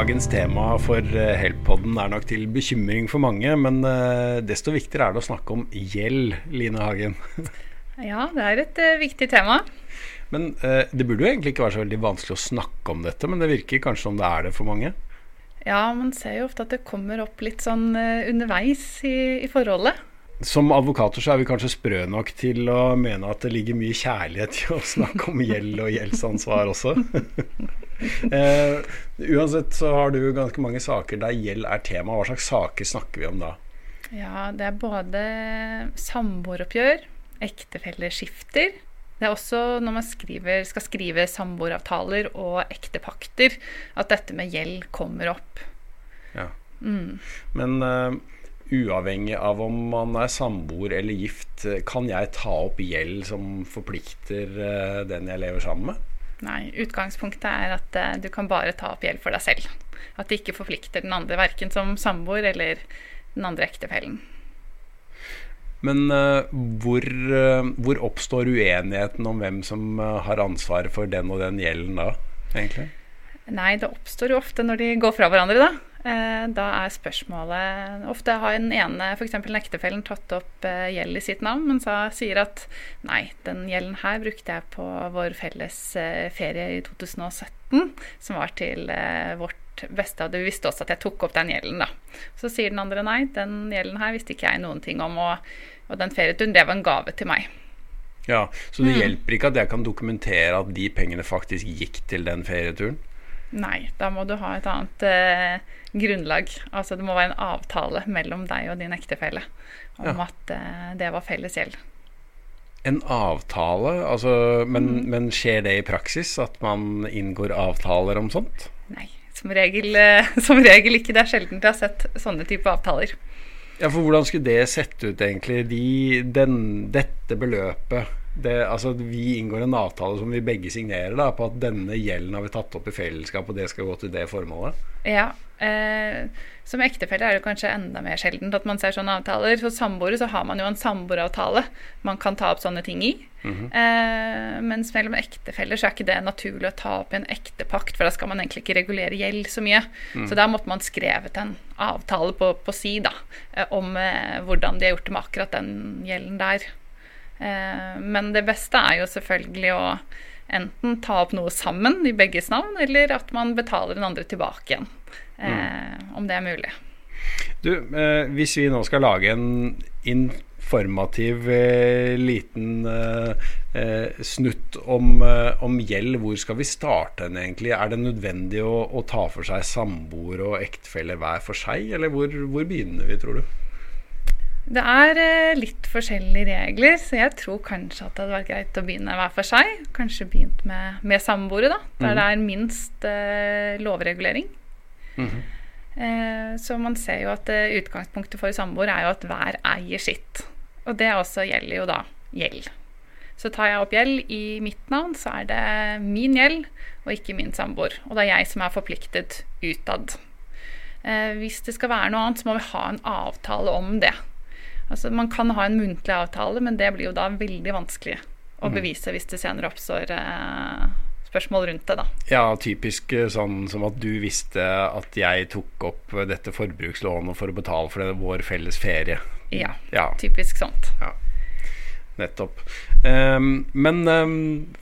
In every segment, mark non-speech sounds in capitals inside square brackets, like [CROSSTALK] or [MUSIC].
Dagens tema for eh, Help-podden er nok til bekymring for mange, men eh, desto viktigere er det å snakke om gjeld, Line Hagen. [LAUGHS] Ja, det er et uh, viktig tema. Men uh, det burde jo egentlig ikke være så veldig vanskelig å snakke om dette, men det virker kanskje som det er det for mange? Ja, man ser jo ofte at det kommer opp litt sånn uh, underveis i, i, forholdet. Som advokater så er vi kanskje sprø nok til å mene at det ligger mye kjærlighet i å snakke om gjeld og gjeldsansvar også. [LAUGHS] uansett så har du ganske mange saker der gjeld er tema. Hva slags saker snakker vi om da? Ja, det er både samboeroppgjør ektefelleskifter. Det er også når man skriver, skal skrive samboeravtaler og ektepakter, at dette med gjeld kommer opp. Ja. Mm. Men uh, uavhengig av om man er samboer eller gift, kan jeg ta opp gjeld som forplikter uh, den jeg lever sammen med? Nei, utgangspunktet er at uh, du kan bare ta opp gjeld for deg selv. At det ikke forplikter den andre, verken som samboer eller den andre ektefellen. Men uh, hvor, uh, hvor, oppstår uenigheten om hvem som har ansvaret for den og den gjelden da, egentlig? Nei, det oppstår jo ofte når de går fra hverandre, da. Da er spørsmålet Ofte har den ene, f.eks. ektefellen, tatt opp gjeld i sitt navn, men så sier at nei, den gjelden her brukte jeg på vår felles ferie i 2017, som var til vårt beste. Og du visste også at jeg tok opp den gjelden, da. Så sier den andre nei, den gjelden her visste ikke jeg noen ting om. Og og den ferieturen, det var en gave til meg. Ja, Så det mm. hjelper ikke at jeg kan dokumentere at de pengene faktisk gikk til den ferieturen? Nei, da må du ha et annet eh, grunnlag. Altså det må være en avtale mellom deg og din ektefelle om ja. at eh, det var felles gjeld. En avtale? Altså, men, mm. men, skjer det i praksis? At man inngår avtaler om sånt? Nei, som regel, eh, [LAUGHS] som regel ikke. Det er sjelden jeg har sett sånne type avtaler. Ja, for hvordan skulle det sett ut, egentlig? De, den, dette beløpet det, altså, Vi inngår en avtale som vi begge signerer da, på at denne gjelden har vi tatt opp i fellesskap, og det skal gå til det formålet? Ja. Eh, som ektefelle er det kanskje enda mer sjeldent at man ser sånne avtaler. For samboere så har man jo en samboeravtale man kan ta opp sånne ting i. Mm -hmm. eh, mens mellom ektefeller så er ikke det naturlig å ta opp i en ektepakt, for da skal man egentlig ikke regulere gjeld så mye. Mm. Så da måtte man skrevet en avtale på, på si da, eh, om eh, hvordan de har gjort det med akkurat den gjelden der. Eh, men det beste er jo selvfølgelig å enten ta opp noe sammen i begges navn, eller at man betaler den andre tilbake igjen. Mm. Om det er mulig. Du, eh, hvis vi nå skal lage en informativ eh, liten eh, eh snutt om, eh, om, gjeld, hvor skal vi starte den egentlig? Er det nødvendig å, å ta for seg samboer og ektefelle hver for seg, eller hvor, hvor begynner vi, tror du? Det er eh, litt forskjellige regler, så jeg tror kanskje at det hadde vært greit å begynne hver for seg. Kanskje begynt med, med samboere, da, der mm. det er minst eh, lovregulering. Mm -hmm. eh, så man ser jo at eh, utgangspunktet for samboere er jo at hver eier sitt. Og det også gjelder jo da gjeld. Så tar jeg opp gjeld i mitt navn, så er det min gjeld og ikke min samboer. Og det er jeg som er forpliktet utad. Eh, hvis det skal være noe annet, så må vi ha en avtale om det. Altså, man kan ha en muntlig avtale, men det blir jo da veldig vanskelig å mhm. bevise hvis det senere oppstår eh, spørsmål rundt det. da. Ja, typisk eh, sånn som at du visste at jeg tok opp dette forbrukslånet for å betale for det, vår felles ferie. Ja, ja. typisk sånt. Ja. Nettopp. Um, men um,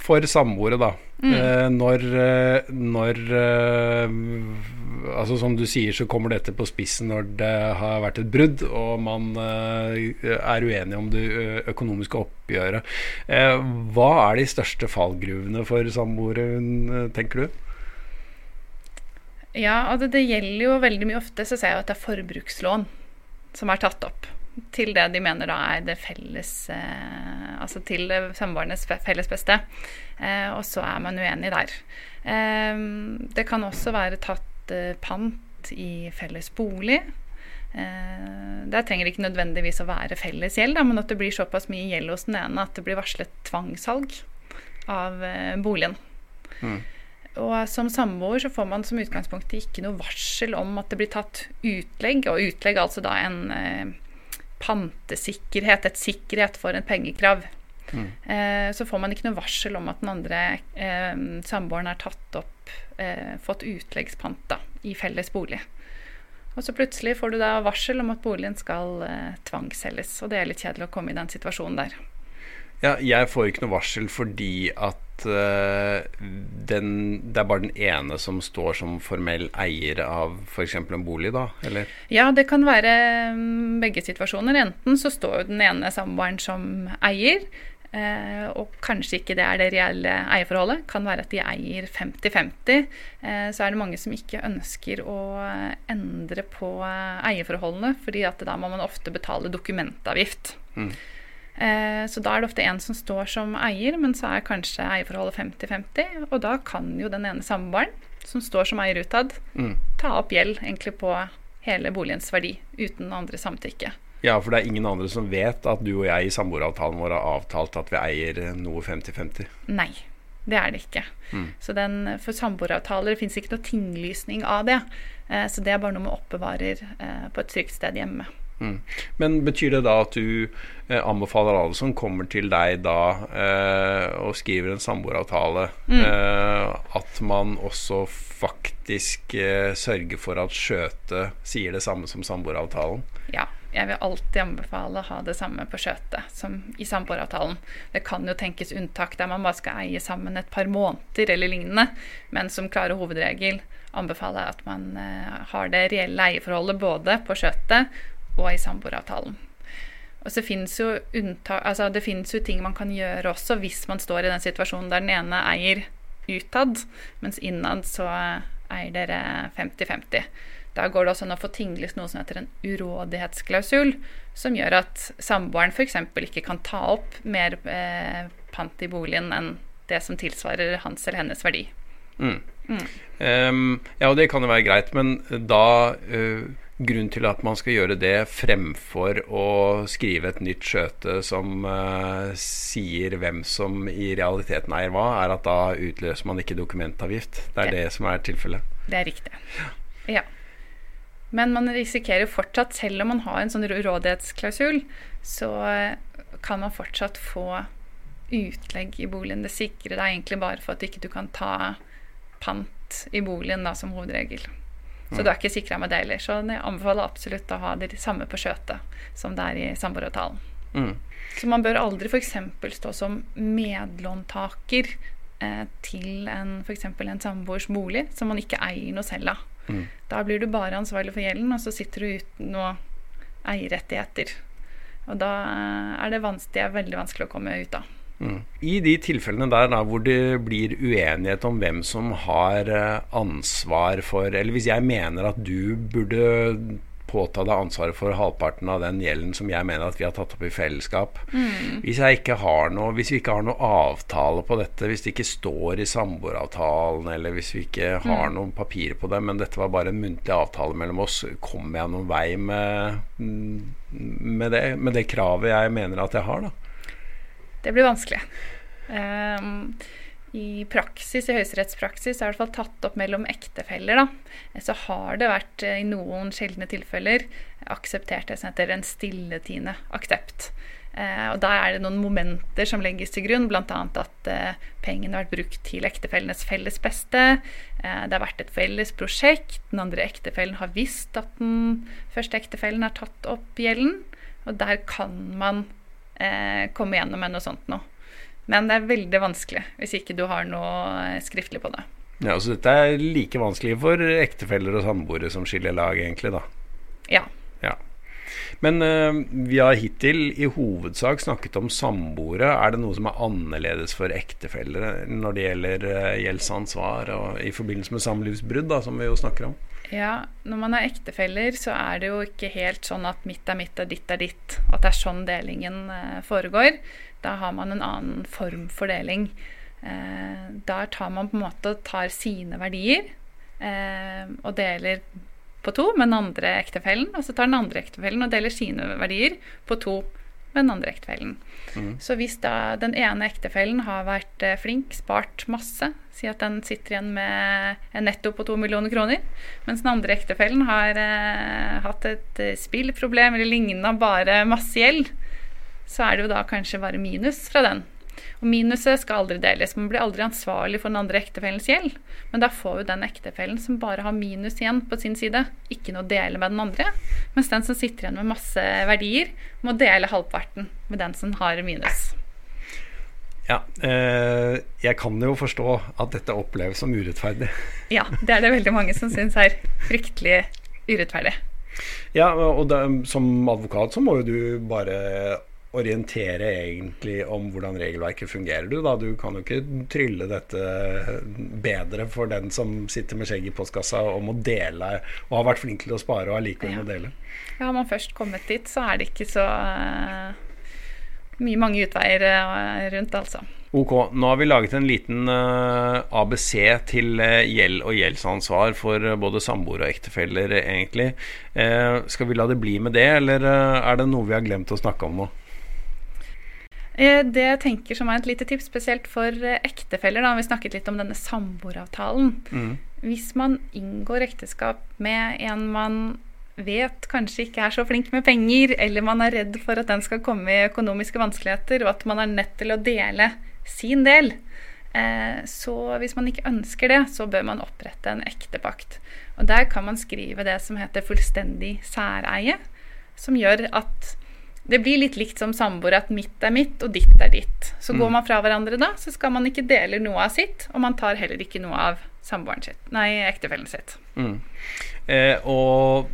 for samboere, da. Mm. Uh, når, uh, når uh, altså Som du sier, så kommer dette på spissen når det har vært et brudd, og man er uenig om det økonomiske oppgjøret. hva er de største fallgruvene for samboere, tenker du? Ja, altså det gjelder jo veldig mye ofte, så ser jeg at det er forbrukslån som er tatt opp til det de mener da er det felles eh, Altså til samboernes felles beste. Eh, og så er man uenig der. Eh, det kan også være tatt eh, pant i felles bolig. Eh, der trenger det ikke nødvendigvis å være felles gjeld, da, men at det blir såpass mye gjeld hos den ene at det blir varslet tvangssalg av eh, boligen. Mm. Og som samboer så får man som utgangspunkt ikke noe varsel om at det blir tatt utlegg, og utlegg altså da en pantesikkerhet, et sikkerhet for en pengekrav. Mm. Eh, så får man ikke noe varsel om at den andre eh, samboeren har tatt opp, eh, fått utleggspant i felles bolig. Og så plutselig får du da varsel om at boligen skal eh, tvangsselges. Og det er litt kjedelig å komme i den situasjonen der. Ja, jeg får ikke noe varsel fordi at uh, den, det er bare den ene som står som formell eier av f.eks. en bolig, da? Eller? Ja, det kan være mm, begge situasjoner. Enten så står jo den ene samboeren som eier, Eh, og kanskje ikke det er det reelle eierforholdet. Kan være at de eier 50-50. Eh, så er det mange som ikke ønsker å endre på eh, eierforholdene, fordi at da må man ofte betale dokumentavgift. Mm. Eh, så da er det ofte en som står som eier, men så er kanskje eierforholdet 50-50. Og da kan jo den ene samboeren, som står som eier utad, mm. ta opp gjeld egentlig på hele boligens verdi uten andre samtykke. Ja, for det er ingen andre som vet at du og jeg i samboeravtalen vår har avtalt at vi eier noe 50-50? Nei, det er det ikke. Mm. Så den, for samboeravtaler fins ikke noe tinglysning av det. Eh, så det er bare noe vi oppbevarer eh, på et trygt sted hjemme. Mm. Men betyr det da at du eh, anbefaler alle som kommer til deg da eh, og skriver en samboeravtale, mm. eh, at man også faktisk eh, sørger for at skjøtet sier det samme som samboeravtalen? Ja jeg vil alltid anbefale å ha det samme på skjøtet som i samboeravtalen. Det kan jo tenkes unntak der man bare skal eie sammen et par måneder eller lignende, men som klare hovedregel anbefaler jeg at man uh, har det reelle eierforholdet både på skjøtet og i samboeravtalen. Og så finnes jo unntak, altså Det fins jo ting man kan gjøre også hvis man står i den situasjonen der den ene eier utad, mens innad så eier dere 50-50. Da går det også an å få tinglyst noe som heter en urådighetsklausul, som gjør at samboeren f.eks. ikke kan ta opp mer eh, pant i boligen enn det som tilsvarer hans eller hennes verdi. Mm. Mm. Um, ja, og det kan jo være greit, men da uh, Grunnen til at man skal gjøre det fremfor å skrive et nytt skjøte som uh, sier hvem som i realiteten eier hva, er at da utløser man ikke dokumentavgift. Det er det, det som er tilfellet. Det er riktig. Ja. Men man risikerer fortsatt, selv om man har en sånn rådighetsklausul, så kan man fortsatt få utlegg i boligen. Det sikrer deg egentlig bare for at du ikke kan ta pant i boligen da, som hovedregel. Så du er ikke sikra med det heller. Så jeg anbefaler absolutt å ha det samme på skjøtet som det er i samboeravtalen. Mm. Så man bør aldri f.eks. stå som medlåntaker eh, til en, f.eks. en samboers bolig som man ikke eier noe selv av. Mm. Da blir du bare ansvarlig for gjelden, og så sitter du uten noe eierrettigheter. Og da er det, det er veldig vanskelig å komme ut av. Mm. I de tilfellene der da, hvor det blir uenighet om hvem som har eh, ansvar for Eller hvis jeg mener at du burde påta deg ansvaret for halvparten av den gjelden som jeg mener at vi har tatt opp i fellesskap. Mm. Hvis, ikke noe, hvis, vi ikke har noe avtale på dette, hvis det ikke står i samboeravtalen, eller hvis vi ikke har mm. noen papirer på det, men dette var bare en muntlig avtale mellom oss, kommer jeg noen vei med, med, det, med det kravet jeg mener at jeg har, da? Det blir vanskelig. Um, i praksis, i høyesterettspraksis er det i hvert fall tatt opp mellom ektefeller. Da. Så har det vært eh, i noen sjeldne tilfeller akseptert det som heter en stilletiende aksept. Eh, og Da er det noen momenter som legges til grunn, bl.a. at eh, pengene har vært brukt til ektefellenes felles beste. Eh, det har vært et felles prosjekt. Den andre ektefellen har visst at den første ektefellen har tatt opp gjelden. Og der kan man eh, komme gjennom med noe sånt noe. Men det er veldig vanskelig hvis ikke du har noe skriftlig på det. Ja, Så dette er like vanskelig for ektefeller og samboere som skiller lag, egentlig, da? Ja. ja. Men uh, vi har hittil i hovedsak snakket om samboere. Er det noe som er annerledes for ektefeller når det gjelder uh, gjeldsansvar og i forbindelse med samlivsbrudd, da, som vi jo snakker om? Ja, når man er ektefeller, så er det jo ikke helt sånn at mitt er mitt og ditt er ditt. At det er sånn delingen uh, foregår. Da har man en annen form for deling. Eh, der tar man på en måte tar sine verdier eh, og deler på to med den andre ektefellen. Og så tar den andre ektefellen og deler sine verdier på to med den andre ektefellen. Mm. Så hvis da den ene ektefellen har vært eh, flink, spart masse, si at den sitter igjen med en netto på to millioner kroner, mens den andre ektefellen har eh, hatt et eh, spillproblem eller lignende, bare masse gjeld, så er det jo da kanskje bare minus fra den. Og minuset skal aldri deles. Man blir aldri ansvarlig for den andre ektefellens gjeld. Men da får jo den ektefellen som bare har minus igjen på sin side, ikke noe å dele med den andre. Mens den som sitter igjen med masse verdier, må dele halvparten med den som har minus. Ja, eh, jeg kan jo forstå at dette oppleves som urettferdig. Ja, det er det veldig mange som syns er fryktelig urettferdig. Ja, og det, som advokat så må jo du bare orientere egentlig om hvordan regelverket fungerer. Du, da. du kan jo ikke trylle dette bedre for den som sitter med skjegg i postkassa og må dele, og har vært flink til å spare og allikevel Ja. må dele. Ja, Har man først kommet dit, så er det ikke så eh, mye mange utveier eh, rundt, altså. Ok, nå har vi laget en liten eh, ABC til gjeld og gjeldsansvar for både samboere og ektefeller, egentlig. Eh, skal vi la det bli med det, eller er det noe vi har glemt å snakke om nå? Eh, Det jeg tenker som er et lite tips, spesielt for eh, ektefeller, da, vi snakket litt om denne samboeravtalen. Hvis man inngår ekteskap med en man vet kanskje ikke er så flink med penger, eller man er redd for at den skal komme i økonomiske vanskeligheter, og at man er nødt til å dele sin del, eh, så hvis man ikke ønsker det, så bør man opprette en ektepakt. Og der kan man skrive det som heter fullstendig særeie, som gjør at det blir litt likt som samboere, at mitt er mitt og ditt er ditt. Så går man fra hverandre da, så skal man ikke dele noe av sitt, og man tar heller ikke noe av samboeren sitt, nei, ektefellen sitt. Eh, og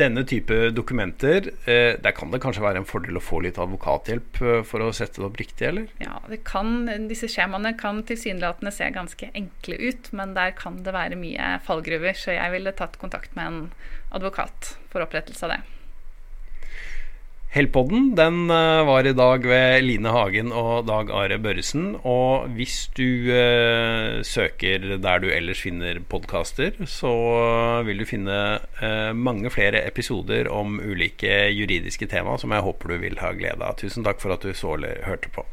denne type dokumenter, eh, der kan det kanskje være en fordel å få litt advokathjelp eh, for å sette det opp riktig, eller? Ja, det kan, disse skjemaene kan tilsynelatende se ganske enkle ut, men der kan det være mye fallgruver, så jeg ville tatt kontakt med en advokat for opprettelse av det. Helpodden den eh, var i dag ved Line Hagen og Dag Are Børresen. Og hvis du eh, søker der du ellers finner podkaster, så vil du finne eh, mange flere episoder om ulike juridiske tema som jeg håper du vil ha glede av. Tusen takk for at du så eller hørte på.